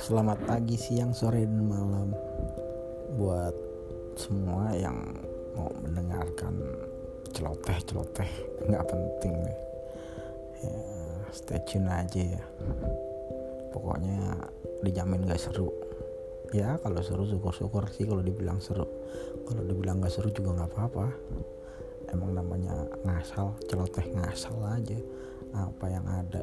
Selamat pagi, siang, sore, dan malam Buat semua yang mau mendengarkan celoteh-celoteh. Nggak penting deh. Ya, Stay tune aja ya. Pokoknya dijamin gak seru. Ya kalau seru syukur-syukur sih kalau dibilang seru. Kalau dibilang gak seru juga nggak apa-apa. Emang namanya ngasal, celoteh ngasal aja. Apa yang ada.